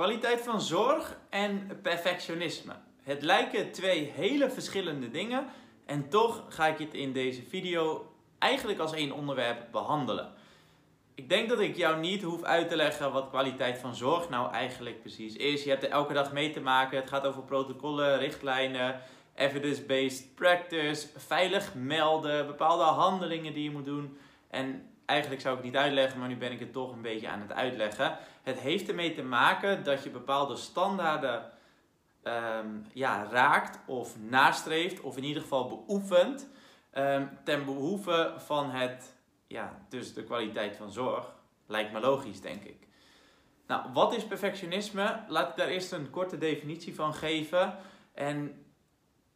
Kwaliteit van zorg en perfectionisme. Het lijken twee hele verschillende dingen en toch ga ik het in deze video eigenlijk als één onderwerp behandelen. Ik denk dat ik jou niet hoef uit te leggen wat kwaliteit van zorg nou eigenlijk precies is. Je hebt er elke dag mee te maken. Het gaat over protocollen, richtlijnen, evidence-based practice, veilig melden, bepaalde handelingen die je moet doen. En eigenlijk zou ik het niet uitleggen, maar nu ben ik het toch een beetje aan het uitleggen. Het heeft ermee te maken dat je bepaalde standaarden ehm, ja, raakt of nastreeft, of in ieder geval beoefent, um, ten behoeve van het, ja, dus de kwaliteit van zorg. Lijkt me logisch, denk ik. Nou, wat is perfectionisme? Laat ik daar eerst een korte definitie van geven. En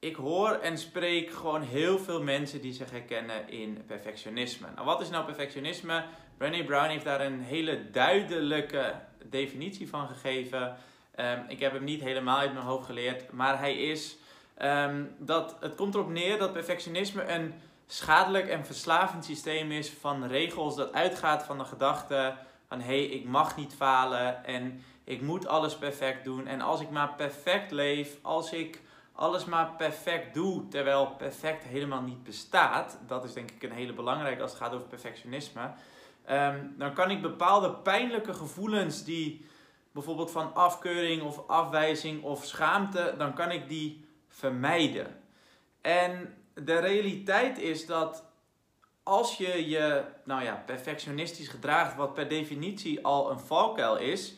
ik hoor en spreek gewoon heel veel mensen die zich herkennen in perfectionisme. Nou, wat is nou perfectionisme? Brené Brown heeft daar een hele duidelijke definitie van gegeven. Um, ik heb hem niet helemaal uit mijn hoofd geleerd, maar hij is um, dat het komt erop neer dat perfectionisme een schadelijk en verslavend systeem is van regels dat uitgaat van de gedachte van hé, hey, ik mag niet falen en ik moet alles perfect doen en als ik maar perfect leef, als ik alles maar perfect doe, terwijl perfect helemaal niet bestaat, dat is denk ik een hele belangrijke als het gaat over perfectionisme, um, dan kan ik bepaalde pijnlijke gevoelens die bijvoorbeeld van afkeuring of afwijzing of schaamte, dan kan ik die vermijden. En de realiteit is dat als je je nou ja, perfectionistisch gedraagt, wat per definitie al een valkuil is,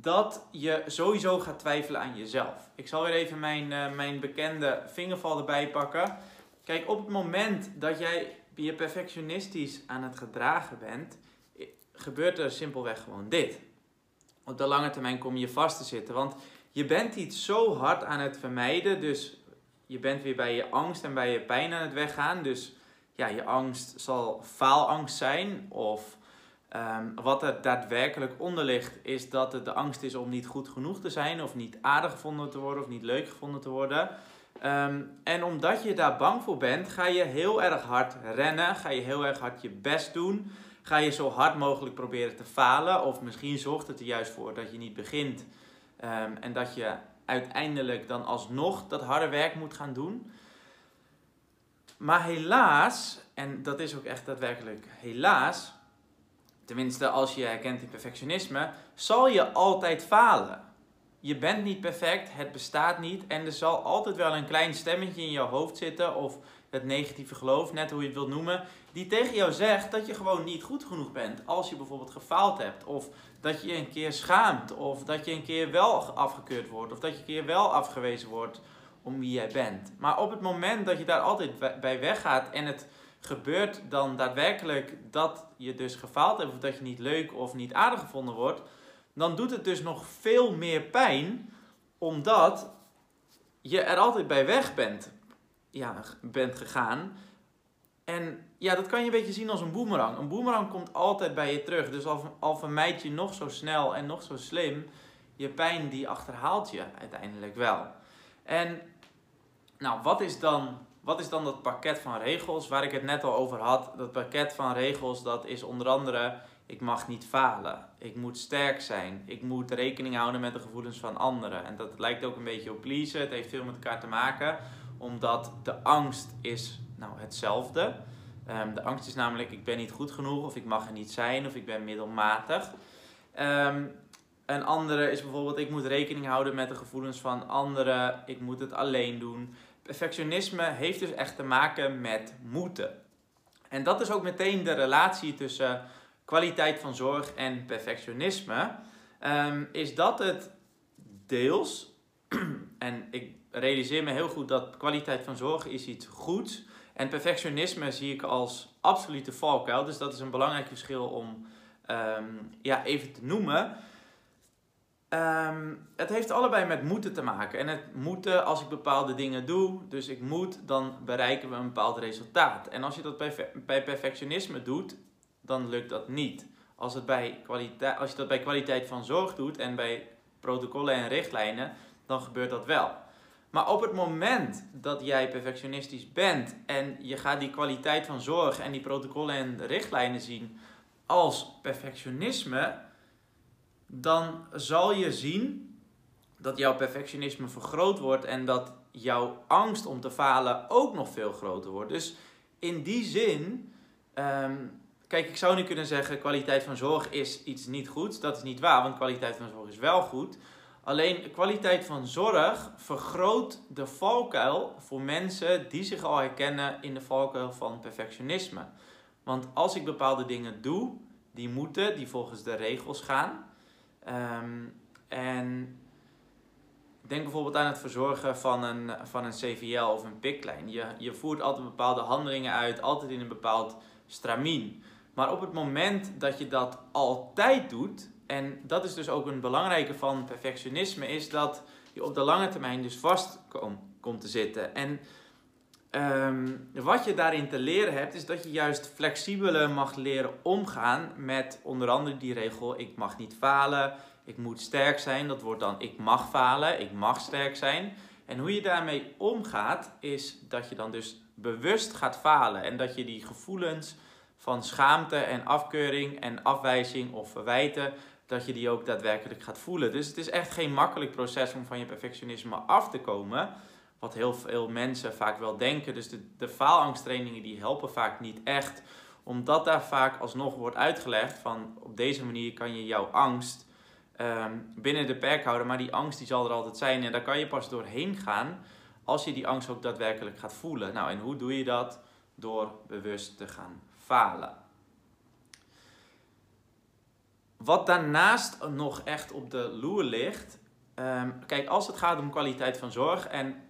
dat je sowieso gaat twijfelen aan jezelf. Ik zal weer even mijn, uh, mijn bekende vingerval erbij pakken. Kijk, op het moment dat jij je perfectionistisch aan het gedragen bent, gebeurt er simpelweg gewoon dit. Op de lange termijn kom je vast te zitten, want je bent iets zo hard aan het vermijden, dus je bent weer bij je angst en bij je pijn aan het weggaan. Dus ja, je angst zal faalangst zijn of Um, wat er daadwerkelijk onder ligt, is dat het de angst is om niet goed genoeg te zijn, of niet aardig gevonden te worden, of niet leuk gevonden te worden. Um, en omdat je daar bang voor bent, ga je heel erg hard rennen, ga je heel erg hard je best doen, ga je zo hard mogelijk proberen te falen, of misschien zorgt het er juist voor dat je niet begint um, en dat je uiteindelijk dan alsnog dat harde werk moet gaan doen. Maar helaas, en dat is ook echt daadwerkelijk helaas, tenminste als je herkent in perfectionisme, zal je altijd falen. Je bent niet perfect, het bestaat niet en er zal altijd wel een klein stemmetje in je hoofd zitten of het negatieve geloof, net hoe je het wilt noemen, die tegen jou zegt dat je gewoon niet goed genoeg bent als je bijvoorbeeld gefaald hebt of dat je een keer schaamt of dat je een keer wel afgekeurd wordt of dat je een keer wel afgewezen wordt om wie jij bent. Maar op het moment dat je daar altijd bij weggaat en het gebeurt dan daadwerkelijk dat je dus gefaald hebt of dat je niet leuk of niet aardig gevonden wordt, dan doet het dus nog veel meer pijn omdat je er altijd bij weg bent, ja, bent gegaan. En ja, dat kan je een beetje zien als een boemerang. Een boemerang komt altijd bij je terug. Dus al, al vermijd je nog zo snel en nog zo slim, je pijn die achterhaalt je uiteindelijk wel. En nou, wat is dan wat is dan dat pakket van regels waar ik het net al over had? Dat pakket van regels dat is onder andere ik mag niet falen. Ik moet sterk zijn. Ik moet rekening houden met de gevoelens van anderen. En dat lijkt ook een beetje op pleasen. Het heeft veel met elkaar te maken. Omdat de angst is nou hetzelfde. Um, de angst is namelijk ik ben niet goed genoeg. Of ik mag er niet zijn. Of ik ben middelmatig. Um, een andere is bijvoorbeeld ik moet rekening houden met de gevoelens van anderen. Ik moet het alleen doen perfectionisme heeft dus echt te maken met moeten. En dat is ook meteen de relatie tussen kwaliteit van zorg en perfectionisme. Um, is dat het deels, en ik realiseer me heel goed dat kwaliteit van zorg is iets goeds. En perfectionisme zie ik als absolute valkuil. Dus dat is een belangrijk verschil om um, ja, even te noemen. Um, het heeft allebei met moeten te maken. En het moeten, als ik bepaalde dingen doe, dus ik moet, dan bereiken we een bepaald resultaat. En als je dat bij, bij perfectionisme doet, dan lukt dat niet. Als, het bij als je dat bij kwaliteit van zorg doet en bij protocollen en richtlijnen, dan gebeurt dat wel. Maar op het moment dat jij perfectionistisch bent en je gaat die kwaliteit van zorg en die protocollen en richtlijnen zien als perfectionisme, dan zal je zien dat jouw perfectionisme vergroot wordt en dat jouw angst om te falen ook nog veel groter wordt. Dus in die zin, ehm, kijk, ik zou nu kunnen zeggen: kwaliteit van zorg is iets niet goeds. Dat is niet waar, want kwaliteit van zorg is wel goed. Alleen kwaliteit van zorg vergroot de valkuil voor mensen die zich al herkennen in de valkuil van perfectionisme. Want als ik bepaalde dingen doe, die moeten, die volgens de regels gaan. Ehm, en denk bijvoorbeeld aan het verzorgen van een, van een CVL of een piklijn. Je, je voert altijd bepaalde handelingen uit, altijd in een bepaald stramien. Maar op het moment dat je dat altijd doet, en dat is dus ook een belangrijke van perfectionisme, is dat je op de lange termijn dus vast komt te zitten. En ehm, wat je daarin te leren hebt, is dat je juist flexibeler mag leren omgaan met onder andere die regel: ik mag niet falen, ik moet sterk zijn. Dat wordt dan ik mag falen, ik mag sterk zijn. En hoe je daarmee omgaat, is dat je dan dus bewust gaat falen en dat je die gevoelens van schaamte en afkeuring en afwijzing of verwijten, dat je die ook daadwerkelijk gaat voelen. Dus het is echt geen makkelijk proces om van je perfectionisme af te komen. Wat heel veel mensen vaak wel denken. Dus de, de faalangsttrainingen die helpen vaak niet echt. Omdat daar vaak alsnog wordt uitgelegd van op deze manier kan je jouw angst um, binnen de perk houden. Maar die angst die zal er altijd zijn. En daar kan je pas doorheen gaan als je die angst ook daadwerkelijk gaat voelen. Nou, en hoe doe je dat? Door bewust te gaan falen. Wat daarnaast nog echt op de loer ligt. Um, kijk, als het gaat om kwaliteit van zorg. En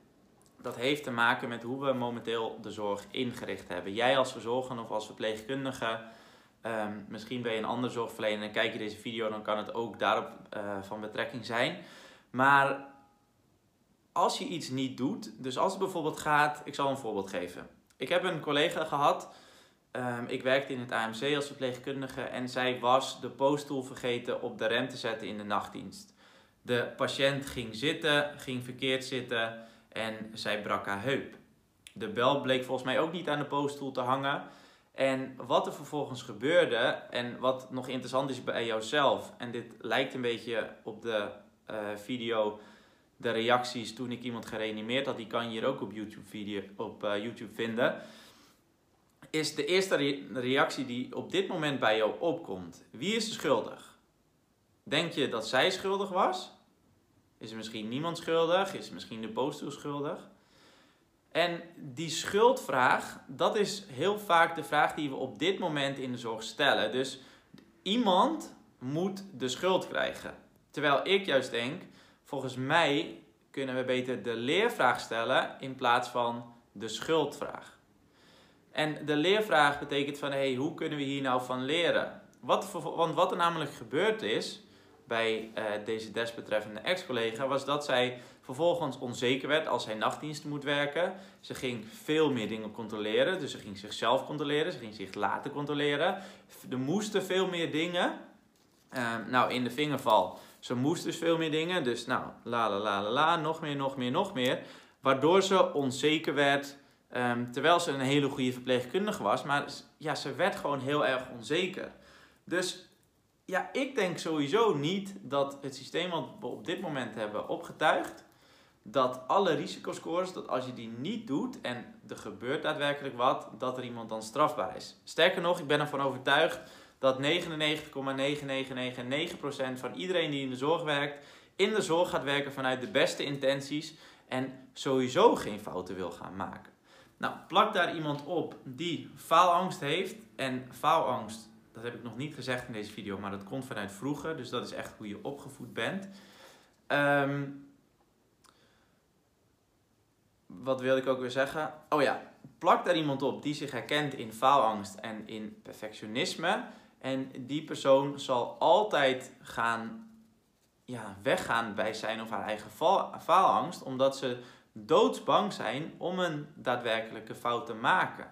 dat heeft te maken met hoe we momenteel de zorg ingericht hebben. Jij als verzorger of als verpleegkundige Ehm, misschien ben je een ander zorgverlener en kijk je deze video, dan kan het ook daarop uh, van betrekking zijn. Maar als je iets niet doet, dus als het bijvoorbeeld gaat, ik zal een voorbeeld geven. Ik heb een collega gehad, um, ik werkte in het AMC als verpleegkundige en zij was de poststoel vergeten op de rem te zetten in de nachtdienst. De patiënt ging zitten, ging verkeerd zitten en zij brak haar heup. De bel bleek volgens mij ook niet aan de poststoel te hangen. En wat er vervolgens gebeurde en wat nog interessant is bij jouzelf, en dit lijkt een beetje op de uh, video, de reacties toen ik iemand gereanimeerd had, die kan je hier ook op YouTube, video, op, uh, YouTube vinden, is de eerste re reactie die op dit moment bij jou opkomt. Wie is schuldig? Denk je dat zij schuldig was? Is misschien niemand schuldig? Is misschien de poststoel schuldig? En die schuldvraag, dat is heel vaak de vraag die we op dit moment in de zorg stellen. Dus iemand moet de schuld krijgen. Terwijl ik juist denk, volgens mij kunnen we beter de leervraag stellen in plaats van de schuldvraag. En de leervraag betekent van, hey, hoe kunnen we hier nou van leren? Wat, want wat er namelijk gebeurd is bij uh, deze desbetreffende ex-collega, was dat zij vervolgens onzeker werd als hij nachtdiensten moet werken. Ze ging veel meer dingen controleren. Dus ze ging zichzelf controleren. Ze ging zich laten controleren. Er moesten veel meer dingen. Uh, nou, in de vingerval. Ze moest dus veel meer dingen. Dus nou, la la la la la. Nog meer, nog meer, nog meer. Waardoor ze onzeker werd. Um, terwijl ze een hele goede verpleegkundige was. Maar ja, ze werd gewoon heel erg onzeker. Dus ja, ik denk sowieso niet dat het systeem wat we op dit moment hebben opgetuigd, dat alle risicoscores, dat als je die niet doet en er gebeurt daadwerkelijk wat, dat er iemand dan strafbaar is. Sterker nog, ik ben ervan overtuigd dat 99,9999% van iedereen die in de zorg werkt, in de zorg gaat werken vanuit de beste intenties en sowieso geen fouten wil gaan maken. Nou, plak daar iemand op die faalangst heeft en faalangst, dat heb ik nog niet gezegd in deze video, maar dat komt vanuit vroeger, dus dat is echt hoe je opgevoed bent. Um, wat wil ik ook weer zeggen? Oh ja, plak daar iemand op die zich herkent in faalangst en in perfectionisme. En die persoon zal altijd gaan ja, weggaan bij zijn of haar eigen faalangst, omdat ze doodsbang zijn om een daadwerkelijke fout te maken.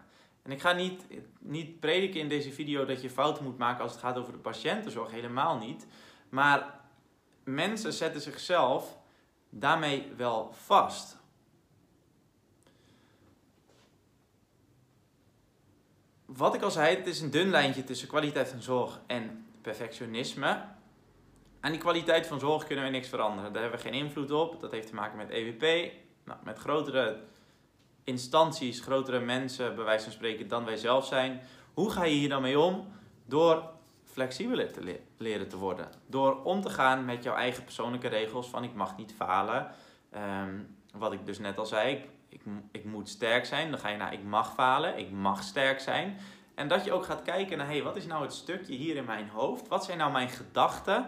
En ik ga niet, niet prediken in deze video dat je fouten moet maken als het gaat over de patiëntenzorg, helemaal niet. Maar mensen zetten zichzelf daarmee wel vast. wat ik al zei, het is een dun lijntje tussen kwaliteit van zorg en perfectionisme. aan die kwaliteit van zorg kunnen we niks veranderen. Daar hebben we geen invloed op. Dat heeft te maken met EWP, nou, met grotere instanties, grotere mensen, bij wijze van spreken, dan wij zelf zijn. Hoe ga je hier dan mee om? Door flexibeler te leren te worden. Door om te gaan met jouw eigen persoonlijke regels van ik mag niet falen. Ehm, wat ik dus net al zei, ik, ik, ik, moet sterk zijn. Dan ga je naar ik mag falen, ik mag sterk zijn. En dat je ook gaat kijken naar, hey, wat is nou het stukje hier in mijn hoofd? Wat zijn nou mijn gedachten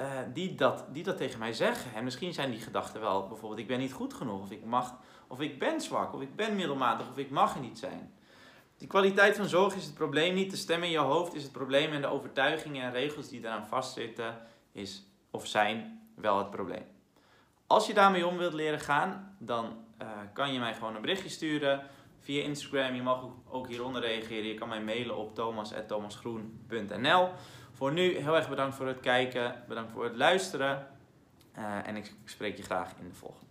uh, die, dat, die dat tegen mij zeggen? En misschien zijn die gedachten wel bijvoorbeeld, ik ben niet goed genoeg, of ik mag, of ik ben zwak, of ik ben middelmatig, of ik mag er niet zijn. Die kwaliteit van zorg is het probleem niet. De stem in je hoofd is het probleem. En de overtuigingen en regels die daaraan vastzitten, is of zijn wel het probleem. Als je daarmee om wilt leren gaan, dan uh, kan je mij gewoon een berichtje sturen via Instagram. Je mag ook hieronder reageren. Je kan mij mailen op thomas.thomasgroen.nl. Voor nu heel erg bedankt voor het kijken. Bedankt voor het luisteren. Uh, en ik spreek je graag in de volgende.